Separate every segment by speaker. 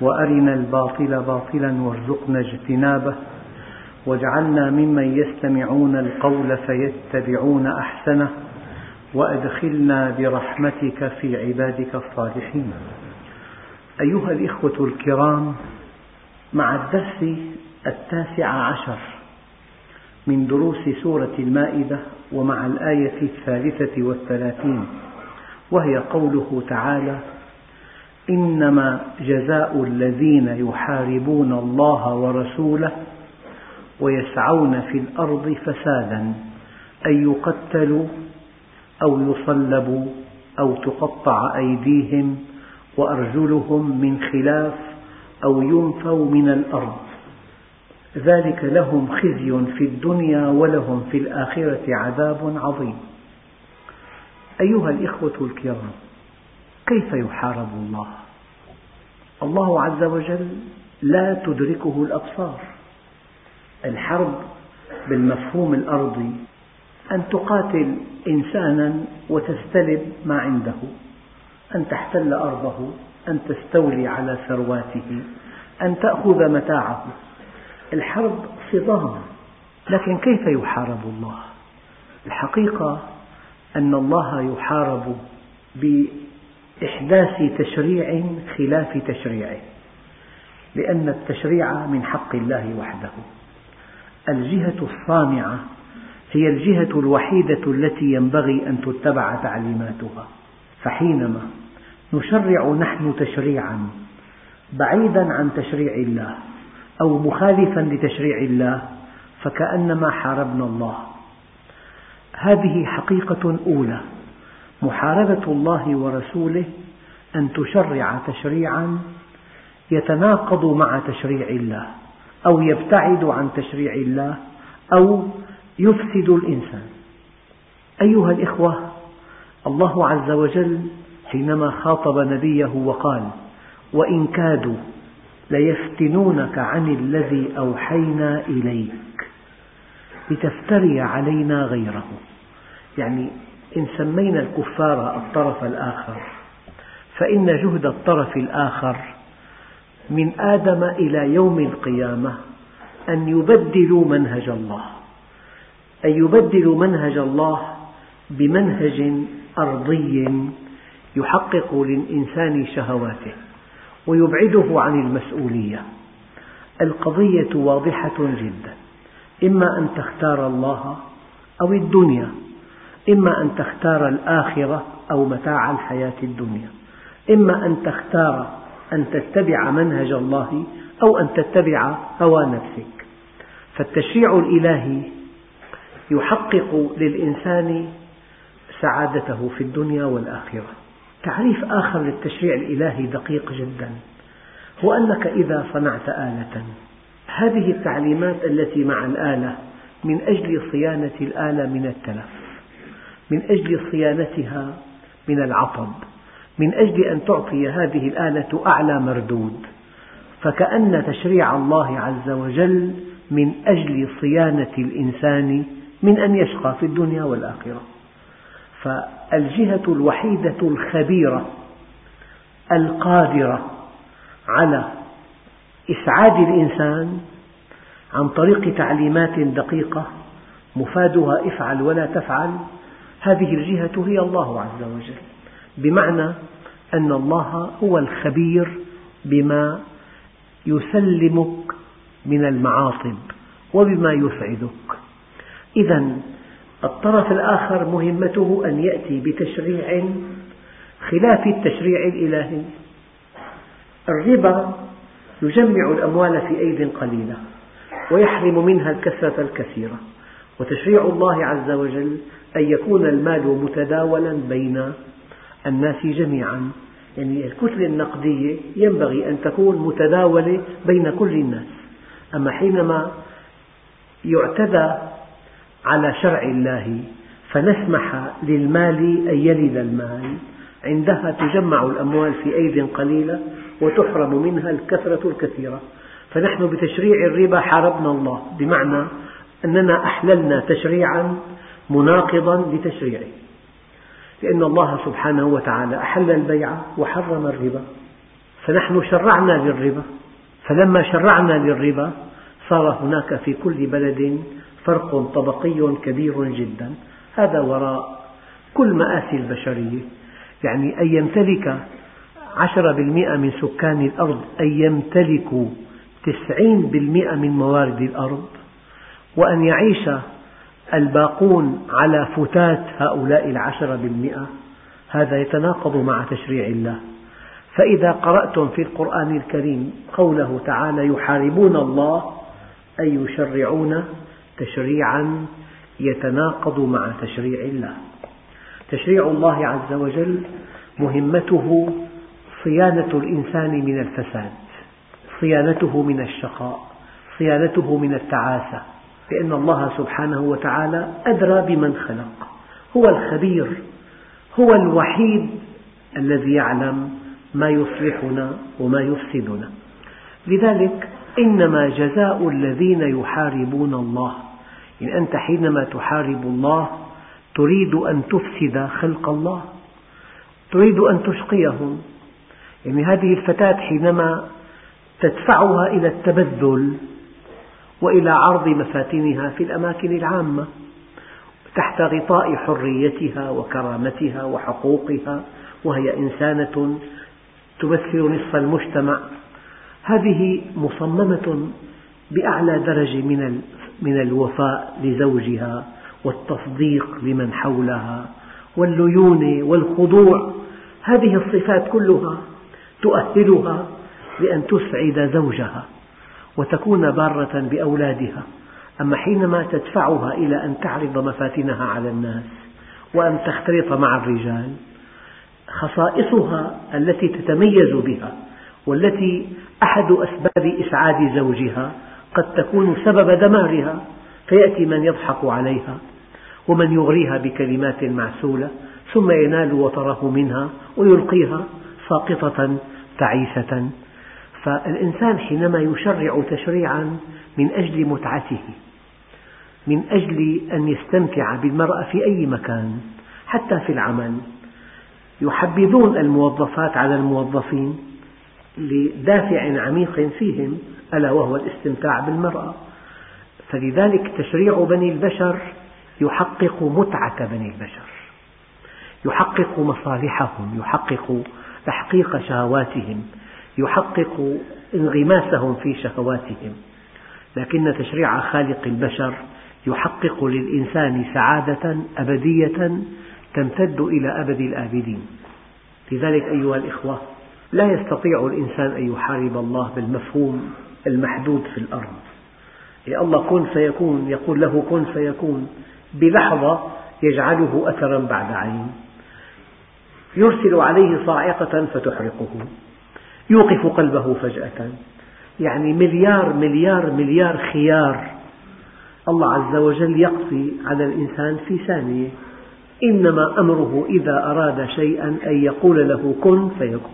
Speaker 1: وأرنا الباطل باطلا وارزقنا اجتنابه واجعلنا ممن يستمعون القول فيتبعون أحسنه وأدخلنا برحمتك في عبادك الصالحين. أيها الإخوة الكرام مع الدرس التاسع عشر من دروس سورة المائدة ومع الآية الثالثة والثلاثين وهي قوله تعالى إنما جزاء الذين يحاربون الله ورسوله ويسعون في الأرض فسادا أن يقتلوا أو يصلبوا أو تقطع أيديهم وأرجلهم من خلاف أو ينفوا من الأرض. ذلك لهم خزي في الدنيا ولهم في الآخرة عذاب عظيم. أيها الإخوة الكرام كيف يحارب الله؟ الله عز وجل لا تدركه الأبصار الحرب بالمفهوم الأرضي أن تقاتل إنسانا وتستلب ما عنده أن تحتل أرضه أن تستولي على ثرواته أن تأخذ متاعه الحرب صدام لكن كيف يحارب الله؟ الحقيقة أن الله يحارب بإحداث تشريع خلاف تشريعه لأن التشريع من حق الله وحده. الجهة الصانعة هي الجهة الوحيدة التي ينبغي أن تتبع تعليماتها. فحينما نشرع نحن تشريعا بعيدا عن تشريع الله أو مخالفا لتشريع الله فكأنما حاربنا الله. هذه حقيقة أولى. محاربة الله ورسوله أن تشرع تشريعا يتناقض مع تشريع الله أو يبتعد عن تشريع الله أو يفسد الإنسان. أيها الإخوة الله عز وجل حينما خاطب نبيه وقال وإن كادوا ليفتنونك عن الذي أوحينا إليك. لتفتري علينا غيره. يعني إن سمينا الكفار الطرف الآخر فإن جهد الطرف الآخر من آدم إلى يوم القيامة أن يبدلوا منهج الله أن يبدلوا منهج الله بمنهج أرضي يحقق للإنسان شهواته ويبعده عن المسؤولية. القضية واضحة جدا إما أن تختار الله أو الدنيا. إما أن تختار الآخرة أو متاع الحياة الدنيا. إما أن تختار أن تتبع منهج الله أو أن تتبع هوى نفسك. فالتشريع الإلهي يحقق للإنسان سعادته في الدنيا والآخرة. تعريف آخر للتشريع الإلهي دقيق جدا. هو أنك إذا صنعت آلة. هذه التعليمات التي مع الآلة من أجل صيانة الآلة من التلف. من أجل صيانتها من العطب من أجل أن تعطي هذه الآلة أعلى مردود. فكأن تشريع الله عز وجل من أجل صيانة الإنسان من أن يشقى في الدنيا والآخرة. فالجهة الوحيدة الخبيرة القادرة على إسعاد الإنسان عن طريق تعليمات دقيقة مفادها افعل ولا تفعل هذه الجهة هي الله عز وجل. بمعنى أن الله هو الخبير بما يسلمك من المعاصب وبما يسعدك. إذا الطرف الآخر مهمته أن يأتي بتشريع خلاف التشريع الإلهي. الربا يجمع الأموال في أيد قليلة ويحرم منها الكثرة الكثيرة. وتشريع الله عز وجل أن يكون المال متداولا بين الناس جميعا. يعني الكتلة النقدية ينبغي أن تكون متداولة بين كل الناس. أما حينما يعتدى على شرع الله فنسمح للمال أن يلد المال. عندها تجمع الأموال في أيد قليلة وتحرم منها الكثرة الكثيرة. فنحن بتشريع الربا حاربنا الله. بمعنى أننا أحللنا تشريعا مناقضا لتشريعه. لأن الله سبحانه وتعالى أحل البيع وحرم الربا. فنحن شرعنا للربا. فلما شرعنا للربا صار هناك في كل بلد فرق طبقي كبير جدا. هذا وراء كل مآسي البشرية. يعني أن يمتلك عشرة بالمئة من سكان الأرض أن يمتلكوا تسعين بالمئة من موارد الأرض وأن يعيش الباقون على فتات هؤلاء العشرة بالمئة هذا يتناقض مع تشريع الله. فإذا قرأتم في القرآن الكريم قوله تعالى يحاربون الله أي يشرعون تشريعا يتناقض مع تشريع الله. تشريع الله عز وجل مهمته صيانة الإنسان من الفساد صيانته من الشقاء صيانته من التعاسة. لأن الله سبحانه وتعالى أدرى بمن خلق. هو الخبير هو الوحيد الذي يعلم ما يصلحنا وما يفسدنا. لذلك إنما جزاء الذين يحاربون الله. يعني أنت حينما تحارب الله تريد أن تفسد خلق الله تريد أن تشقيهم. يعني هذه الفتاة حينما تدفعها إلى التبذل وإلى عرض مفاتنها في الأماكن العامة تحت غطاء حريتها وكرامتها وحقوقها وهي إنسانة تمثل نصف المجتمع. هذه مصممة بأعلى درجة من الوفاء لزوجها والتصديق لمن حولها والليونة والخضوع. هذه الصفات كلها تؤهلها لأن تسعد زوجها. وتكون بارة بأولادها. أما حينما تدفعها إلى أن تعرض مفاتنها على الناس وأن تختلط مع الرجال خصائصها التي تتميز بها والتي أحد أسباب إسعاد زوجها قد تكون سبب دمارها فيأتي من يضحك عليها ومن يغريها بكلمات معسولة ثم ينال وطره منها ويلقيها ساقطة تعيسة. فالإنسان حينما يشرع تشريعا من أجل متعته من أجل أن يستمتع بالمرأة في أي مكان حتى في العمل. يحبذون الموظفات على الموظفين لدافع عميق فيهم ألا وهو الاستمتاع بالمرأة. فلذلك تشريع بني البشر يحقق متعة بني البشر. يحقق مصالحهم يحقق تحقيق شهواتهم. يحقق انغماسهم في شهواتهم. لكن تشريع خالق البشر يحقق للإنسان سعادة أبدية تمتد إلى أبد الآبدين. لذلك أيها الإخوة لا يستطيع الإنسان أن يحارب الله بالمفهوم المحدود في الأرض. يا الله كن فيكون يقول له كن فيكون. بلحظة يجعله أثرا بعد عين. يرسل عليه صاعقة فتحرقه. يوقف قلبه فجأة. يعني مليار مليار مليار خيار الله عز وجل يقضي على الإنسان في ثانية. إنما أمره إذا أراد شيئا أن يقول له كن فيكون.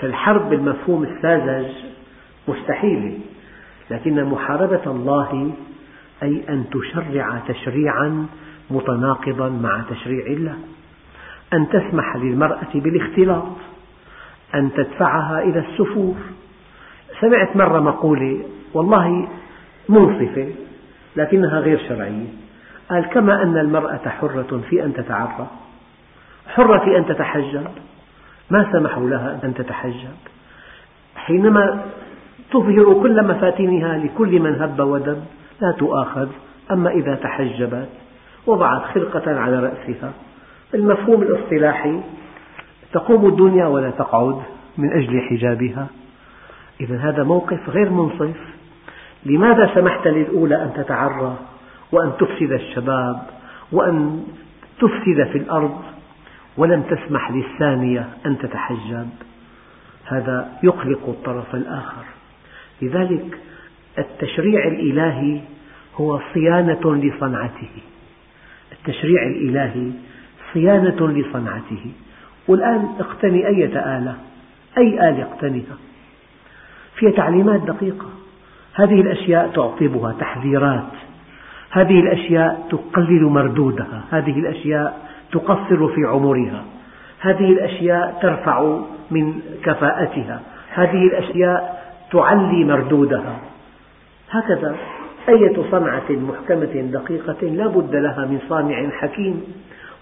Speaker 1: فالحرب بالمفهوم الساذج مستحيلة لكن محاربة الله أي أن تشرع تشريعا متناقضا مع تشريع الله. أن تسمح للمرأة بالاختلاط. أن تدفعها إلى السفور. سمعت مرة مقولة والله منصفة لكنها غير شرعية. قال كما أن المرأة حرة في أن تتعرى حرة في أن تتحجب ما سمحوا لها أن تتحجب حينما تظهر كل مفاتنها لكل من هب ودب لا تؤاخذ أما إذا تحجبت وضعت خرقة على رأسها. المفهوم الاصطلاحي تقوم الدنيا ولا تقعد من أجل حجابها؟ إذا هذا موقف غير منصف. لماذا سمحت للأولى أن تتعرى وأن تفسد الشباب وأن تفسد في الأرض ولم تسمح للثانية أن تتحجب؟ هذا يقلق الطرف الآخر. لذلك التشريع الإلهي هو صيانة لصنعته. التشريع الإلهي صيانة لصنعته. والآن اقتني أية آلة؟ أي آلة اقتنها فيها تعليمات دقيقة. هذه الأشياء تعقبها تحذيرات. هذه الأشياء تقلل مردودها. هذه الأشياء تقصر في عمرها. هذه الأشياء ترفع من كفاءتها. هذه الأشياء تعلي مردودها. هكذا أية صنعة محكمة دقيقة لا بد لها من صانع حكيم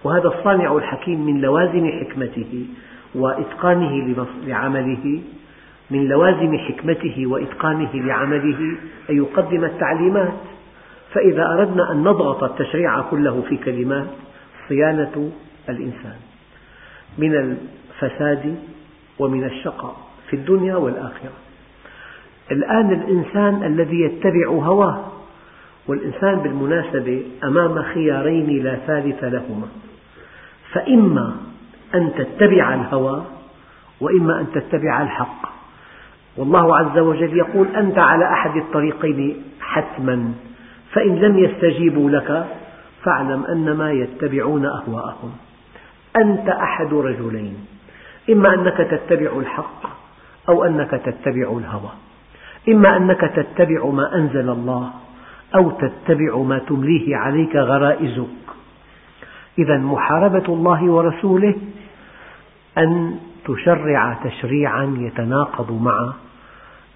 Speaker 1: وهذا الصانع الحكيم من لوازم حكمته وإتقانه لعمله من لوازم حكمته وإتقانه لعمله أن يقدم التعليمات. فإذا أردنا أن نضغط التشريع كله في كلمات صيانة الإنسان من الفساد ومن الشقاء في الدنيا والآخرة. الآن الإنسان الذي يتبع هواه والإنسان بالمناسبة أمام خيارين لا ثالث لهما. فإما أن تتبع الهوى وإما أن تتبع الحق. والله عز وجل يقول أنت على أحد الطريقين حتما فإن لم يستجيبوا لك فاعلم أنما يتبعون أهواءهم. أنت أحد رجلين إما أنك تتبع الحق أو أنك تتبع الهوى إما أنك تتبع ما أنزل الله أو تتبع ما تمليه عليك غرائزك إذا محاربة الله ورسوله أن تشرع تشريعا يتناقض مع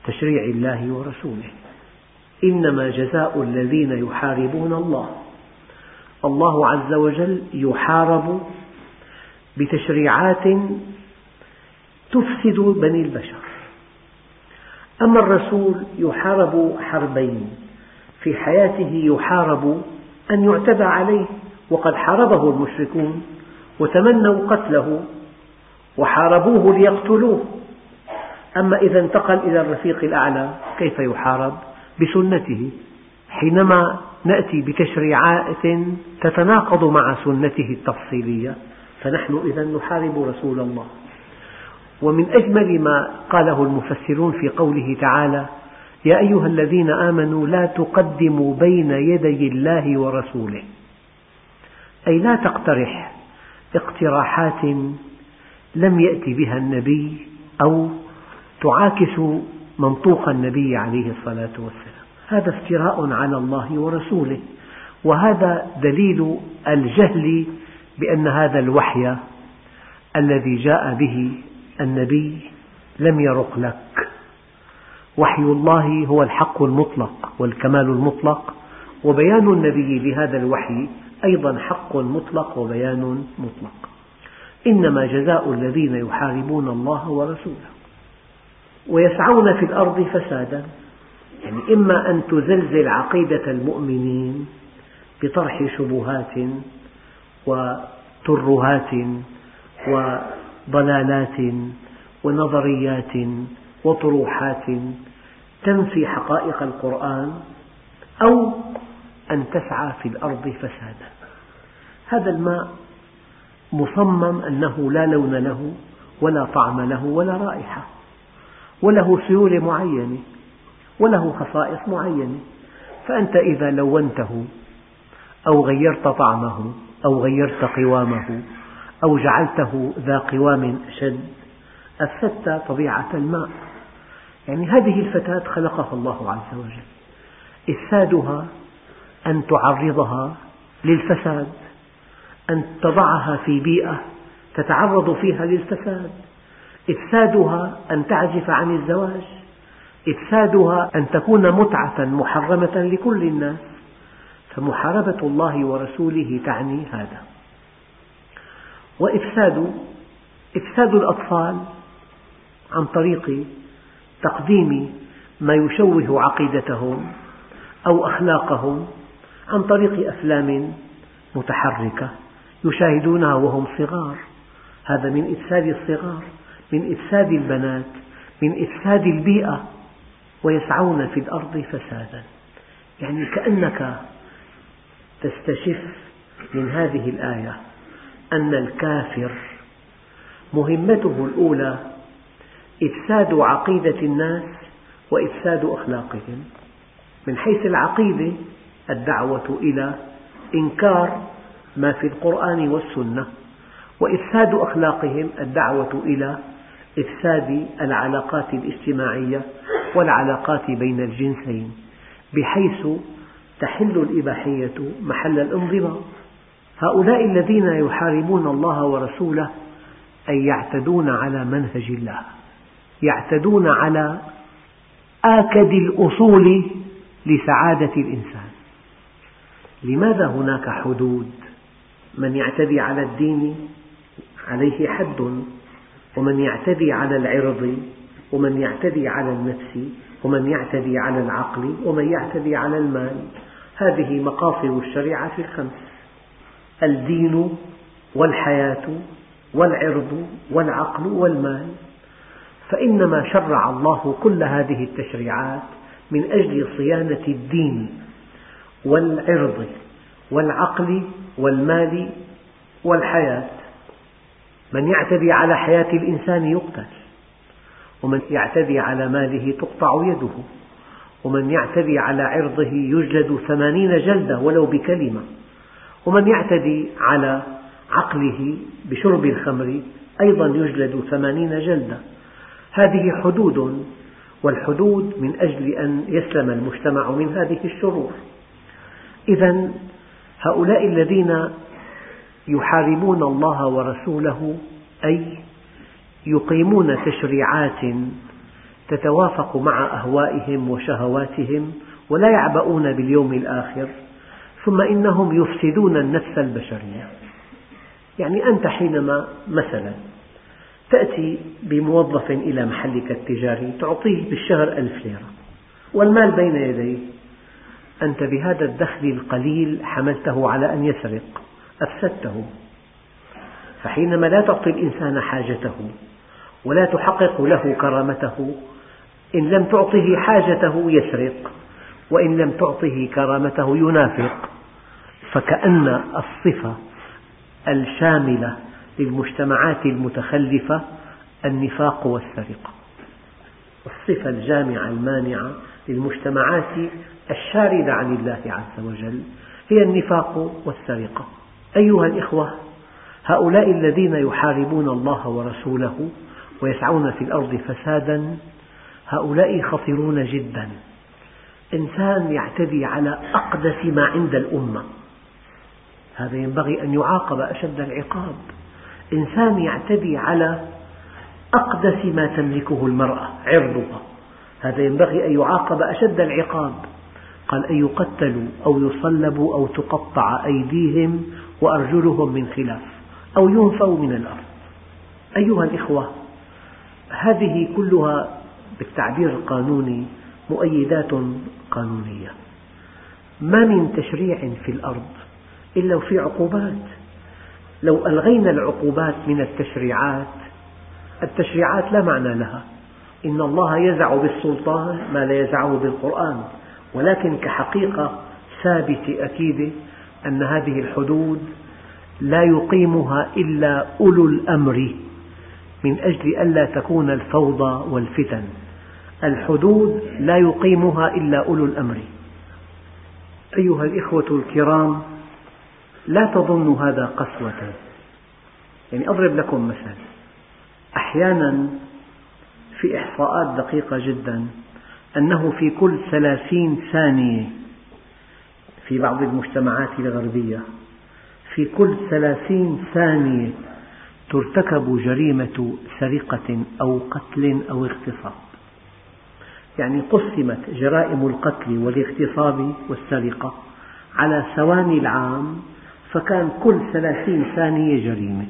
Speaker 1: تشريع الله ورسوله. إنما جزاء الذين يحاربون الله. الله عز وجل يحارب بتشريعات تفسد بني البشر. أما الرسول يحارب حربين في حياته يحارب أن يعتدى عليه. وقد حاربه المشركون وتمنوا قتله وحاربوه ليقتلوه. أما إذا انتقل إلى الرفيق الأعلى كيف يحارب؟ بسنته. حينما نأتي بتشريعات تتناقض مع سنته التفصيلية فنحن إذا نحارب رسول الله. ومن أجمل ما قاله المفسرون في قوله تعالى يا أيها الذين آمنوا لا تقدموا بين يدي الله ورسوله. أي لا تقترح اقتراحات لم يأتي بها النبي أو تعاكس منطوق النبي عليه الصلاة والسلام. هذا افتراء على الله ورسوله وهذا دليل الجهل بأن هذا الوحي الذي جاء به النبي لم يرق لك. وحي الله هو الحق المطلق والكمال المطلق وبيان النبي لهذا الوحي أيضا حق مطلق وبيان مطلق. إنما جزاء الذين يحاربون الله ورسوله ويسعون في الأرض فسادا. يعني إما أن تزلزل عقيدة المؤمنين بطرح شبهات وترهات وضلالات ونظريات وطروحات تنفي حقائق القرآن أو أن تسعى في الأرض فسادا. هذا الماء مصمم أنه لا لون له ولا طعم له ولا رائحة وله سيولة معينة وله خصائص معينة. فأنت إذا لونته أو غيرت طعمه أو غيرت قوامه أو جعلته ذا قوام أشد أفسدت طبيعة الماء. يعني هذه الفتاة خلقها الله عز وجل. إفسادها أن تعرضها للفساد. أن تضعها في بيئة تتعرض فيها للفساد. إفسادها أن تعزف عن الزواج. إفسادها أن تكون متعة محرمة لكل الناس. فمحاربة الله ورسوله تعني هذا. وإفساد إفساد الأطفال عن طريق تقديم ما يشوه عقيدتهم أو أخلاقهم عن طريق أفلام متحركة. يشاهدونها وهم صغار. هذا من إفساد الصغار من إفساد البنات من إفساد البيئة ويسعون في الأرض فسادا. يعني كأنك تستشف من هذه الآية أن الكافر مهمته الأولى إفساد عقيدة الناس وإفساد أخلاقهم من حيث العقيدة الدعوة إلى إنكار ما في القرآن والسنة. وإفساد أخلاقهم الدعوة إلى إفساد العلاقات الاجتماعية والعلاقات بين الجنسين بحيث تحل الإباحية محل الانضباط. هؤلاء الذين يحاربون الله ورسوله أي يعتدون على منهج الله يعتدون على آكد الأصول لسعادة الإنسان. لماذا هناك حدود؟ من يعتدي على الدين عليه حد ومن يعتدي على العرض ومن يعتدي على النفس ومن يعتدي على العقل ومن يعتدي على المال. هذه مقاصد الشريعة الخمس. الدين والحياة والعرض والعقل والمال. فإنما شرع الله كل هذه التشريعات من أجل صيانة الدين والعرض. والعقل والمال والحياة. من يعتدي على حياة الإنسان يقتل ومن يعتدي على ماله تقطع يده ومن يعتدي على عرضه يجلد ثمانين جلدة ولو بكلمة ومن يعتدي على عقله بشرب الخمر أيضا يجلد ثمانين جلدة. هذه حدود والحدود من أجل أن يسلم المجتمع من هذه الشرور. إذا هؤلاء الذين يحاربون الله ورسوله أي يقيمون تشريعات تتوافق مع أهوائهم وشهواتهم ولا يعبؤون باليوم الآخر ثم إنهم يفسدون النفس البشرية. يعني أنت حينما مثلا تأتي بموظف إلى محلك التجاري تعطيه بالشهر ألف ليرة والمال بين يديه؟ أنت بهذا الدخل القليل حملته على أن يسرق. أفسدته. فحينما لا تعطي الإنسان حاجته ولا تحقق له كرامته إن لم تعطه حاجته يسرق وإن لم تعطه كرامته ينافق. فكأن الصفة الشاملة للمجتمعات المتخلفة النفاق والسرقة. الصفة الجامعة المانعة للمجتمعات الشاردة عن الله عز وجل هي النفاق والسرقة. أيها الإخوة هؤلاء الذين يحاربون الله ورسوله ويسعون في الأرض فسادا هؤلاء خطرون جدا. إنسان يعتدي على أقدس ما عند الأمة. هذا ينبغي أن يعاقب أشد العقاب. إنسان يعتدي على أقدس ما تملكه المرأة عرضها. هذا ينبغي أن يعاقب أشد العقاب. قال أن يقتلوا أو يصلبوا أو تقطع أيديهم وأرجلهم من خلاف أو ينفوا من الأرض. أيها الإخوة هذه كلها بالتعبير القانوني مؤيدات قانونية. ما من تشريع في الأرض إلا وفي عقوبات. لو ألغينا العقوبات من التشريعات التشريعات لا معنى لها. إن الله يزع بالسلطان ما لا يزعه بالقرآن. ولكن كحقيقة ثابتة أكيدة أن هذه الحدود لا يقيمها إلا أولو الأمر من أجل ألا تكون الفوضى والفتن. الحدود لا يقيمها إلا أولو الأمر. أيها الإخوة الكرام لا تظنوا هذا قسوة. يعني أضرب لكم مثل أحيانا في إحصاءات دقيقة جدا أنه في كل ثلاثين ثانية في بعض المجتمعات الغربية في كل ثلاثين ثانية ترتكب جريمة سرقة أو قتل أو اغتصاب. يعني قسمت جرائم القتل والاغتصاب والسرقة على ثواني العام فكان كل ثلاثين ثانية جريمة.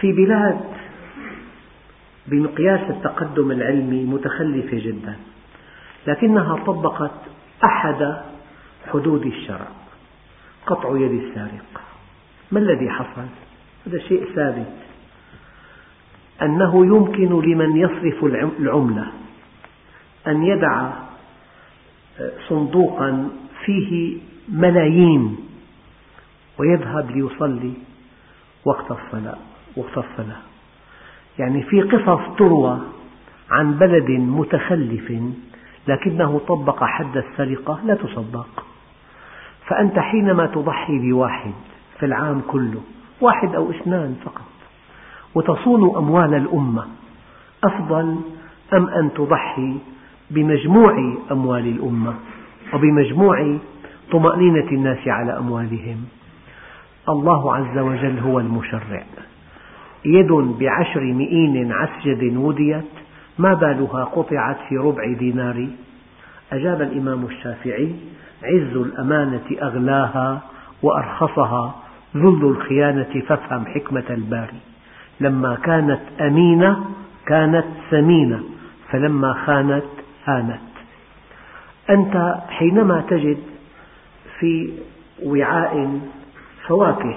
Speaker 1: في بلاد بمقياس التقدم العلمي متخلفة جدا لكنها طبقت أحد حدود الشرع قطع يد السارق. ما الذي حصل؟ هذا شيء ثابت. أنه يمكن لمن يصرف العملة أن يدع صندوقا فيه ملايين ويذهب ليصلي وقت الصلاة وقت الصلاة. يعني في قصص تروى عن بلد متخلف لكنه طبق حد السرقة لا تصدق. فأنت حينما تضحي بواحد في العام كله واحد أو اثنان فقط وتصون أموال الأمة أفضل أم أن تضحي بمجموع أموال الأمة وبمجموع طمأنينة الناس على أموالهم؟ الله عز وجل هو المشرع. يد بعشر مئين عسجد وديت ما بالها قطعت في ربع دينار. أجاب الإمام الشافعي عز الأمانة أغلاها وأرخصها ذل الخيانة فافهم حكمة الباري. لما كانت أمينة كانت ثمينة فلما خانت هانت. أنت حينما تجد في وعاء فواكه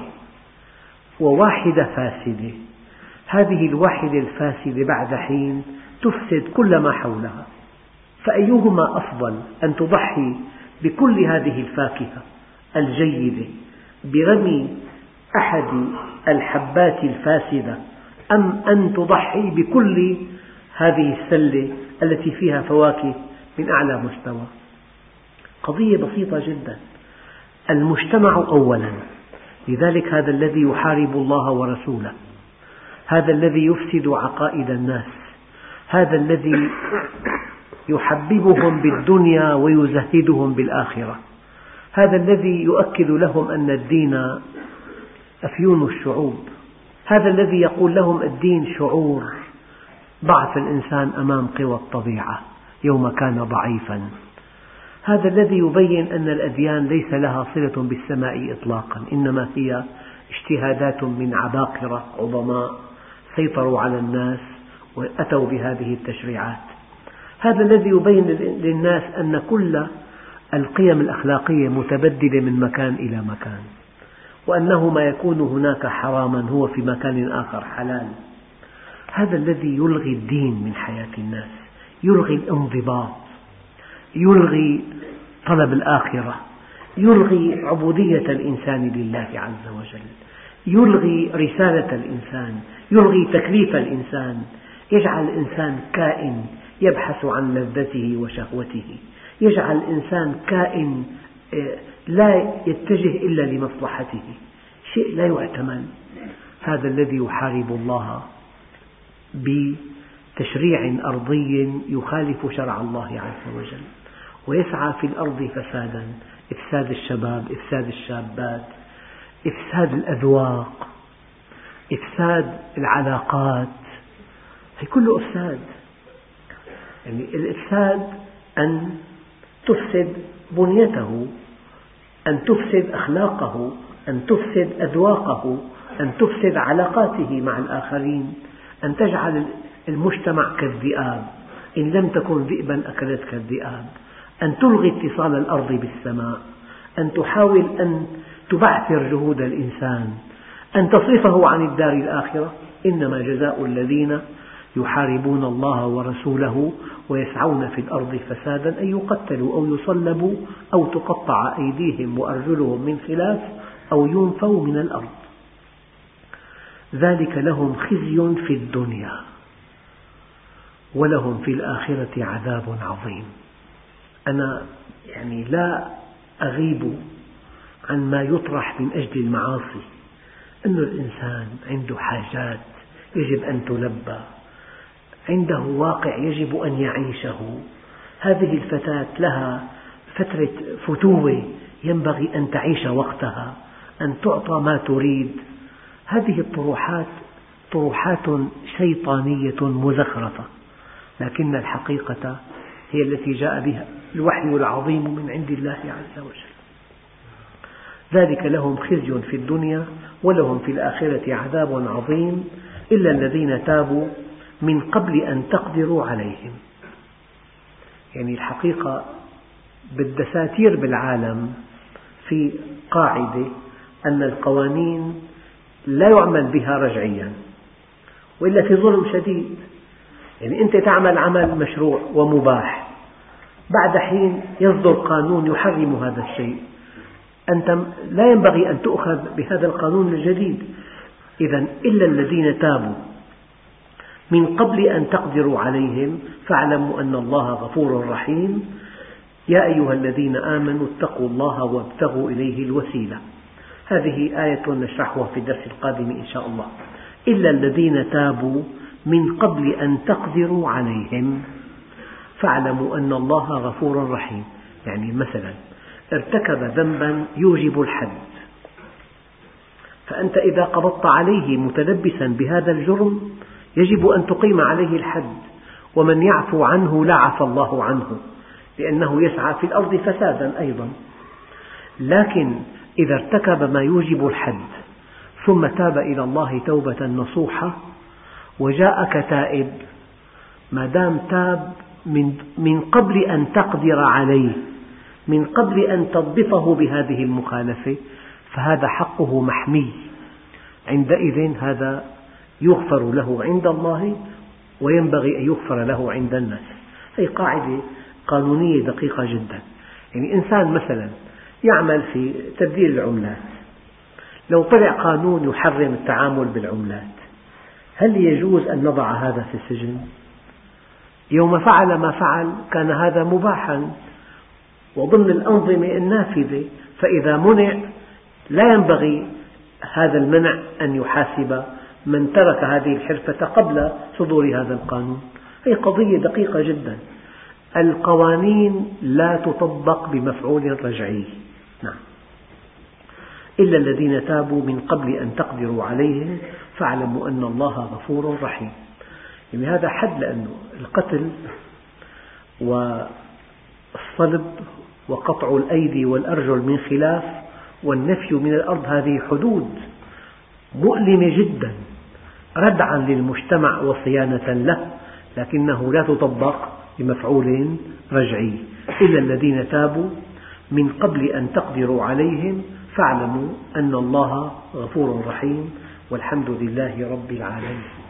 Speaker 1: وواحدة فاسدة هذه الواحدة الفاسدة بعد حين تفسد كل ما حولها. فأيهما أفضل أن تضحي بكل هذه الفاكهة الجيدة برمي أحد الحبات الفاسدة أم أن تضحي بكل هذه السلة التي فيها فواكه من أعلى مستوى؟ قضية بسيطة جدا. المجتمع أولا. لذلك هذا الذي يحارب الله ورسوله. هذا الذي يفسد عقائد الناس. هذا الذي يحببهم بالدنيا ويزهدهم بالآخرة. هذا الذي يؤكد لهم أن الدين أفيون الشعوب. هذا الذي يقول لهم الدين شعور. ضعف الإنسان أمام قوى الطبيعة يوم كان ضعيفا. هذا الذي يبين أن الأديان ليس لها صلة بالسماء إطلاقا إنما هي اجتهادات من عباقرة عظماء. سيطروا على الناس وأتوا بهذه التشريعات. هذا الذي يبين للناس أن كل القيم الأخلاقية متبدلة من مكان إلى مكان وأنه ما يكون هناك حراما هو في مكان آخر حلال. هذا الذي يلغي الدين من حياة الناس يلغي الانضباط يلغي طلب الآخرة يلغي عبودية الإنسان لله عز وجل. يلغي رسالة الإنسان يلغي تكليف الإنسان. يجعل الإنسان كائن يبحث عن لذته وشهوته. يجعل الإنسان كائن آه، لا يتجه إلا لمصلحته. شيء لا يحتمل هذا الذي يحارب الله بتشريع أرضي يخالف شرع الله عز وجل. ويسعى في الأرض فسادا إفساد الشباب إفساد الشابات. إفساد الأذواق إفساد العلاقات هي كله إفساد. يعني الإفساد أن تفسد بنيته أن تفسد أخلاقه أن تفسد أذواقه أن تفسد علاقاته مع الآخرين أن تجعل المجتمع كالذئاب إن لم تكن ذئبا أكلتك الذئاب أن تلغي اتصال الأرض بالسماء أن تحاول أن تبعثر جهود الإنسان. أن تصرفه عن الدار الآخرة. إنما جزاء الذين يحاربون الله ورسوله ويسعون في الأرض فسادا. أن يقتلوا أو يصلبوا أو تقطع أيديهم وأرجلهم من خلاف أو ينفوا من الأرض. ذلك لهم خزي في الدنيا. ولهم في الآخرة عذاب عظيم. أنا يعني لا أغيب عن ما يطرح من أجل المعاصي. أن الإنسان عنده حاجات يجب أن تلبى. عنده واقع يجب أن يعيشه. هذه الفتاة لها فترة فتوة ينبغي أن تعيش وقتها أن تعطى ما تريد. هذه الطروحات طروحات شيطانية مزخرفة لكن الحقيقة هي التي جاء بها الوحي العظيم من عند الله عز وجل. ذلك لهم خزي في الدنيا ولهم في الآخرة عذاب عظيم إلا الذين تابوا من قبل أن تقدروا عليهم. يعني الحقيقة بالدساتير بالعالم في قاعدة أن القوانين لا يعمل بها رجعيا وإلا في ظلم شديد. يعني أنت تعمل عمل مشروع ومباح بعد حين يصدر قانون يحرم هذا الشيء. أنت لا ينبغي أن تؤخذ بهذا القانون الجديد. إذا إلا الذين تابوا من قبل أن تقدروا عليهم فاعلموا أن الله غفور رحيم. يا أيها الذين آمنوا اتقوا الله وابتغوا إليه الوسيلة. هذه آية نشرحها في الدرس القادم إن شاء الله. إلا الذين تابوا من قبل أن تقدروا عليهم فاعلموا أن الله غفور رحيم. يعني مثلا ارتكب ذنبا يوجب الحد. فأنت إذا قبضت عليه متلبسا بهذا الجرم يجب أن تقيم عليه الحد ومن يعفو عنه لا عفى الله عنه لأنه يسعى في الأرض فسادا أيضا. لكن إذا ارتكب ما يوجب الحد ثم تاب إلى الله توبة نصوحة وجاءك تائب ما دام تاب من, قبل أن تقدر عليه من قبل أن تضبطه بهذه المخالفة فهذا حقه محمي. عندئذ هذا يغفر له عند الله وينبغي أن يغفر له عند الناس. هذه قاعدة قانونية دقيقة جدا. يعني إنسان مثلا يعمل في تبديل العملات. لو طلع قانون يحرم التعامل بالعملات هل يجوز أن نضع هذا في السجن؟ يوم فعل ما فعل كان هذا مباحا. وضمن الأنظمة النافذة فإذا منع لا ينبغي هذا المنع أن يحاسب من ترك هذه الحرفة قبل صدور هذا القانون. هي قضية دقيقة جدا. القوانين لا تطبق بمفعول رجعي. نعم. إلا الذين تابوا من قبل أن تقدروا عليهم فاعلموا أن الله غفور رحيم. يعني هذا حد لأنه القتل والصلب وقطع الأيدي والأرجل من خلاف والنفي من الأرض هذه حدود مؤلمة جدا ردعا للمجتمع وصيانة له لكنه لا تطبق بمفعول رجعي. إلا الذين تابوا من قبل أن تقدروا عليهم فاعلموا أن الله غفور رحيم والحمد لله رب العالمين.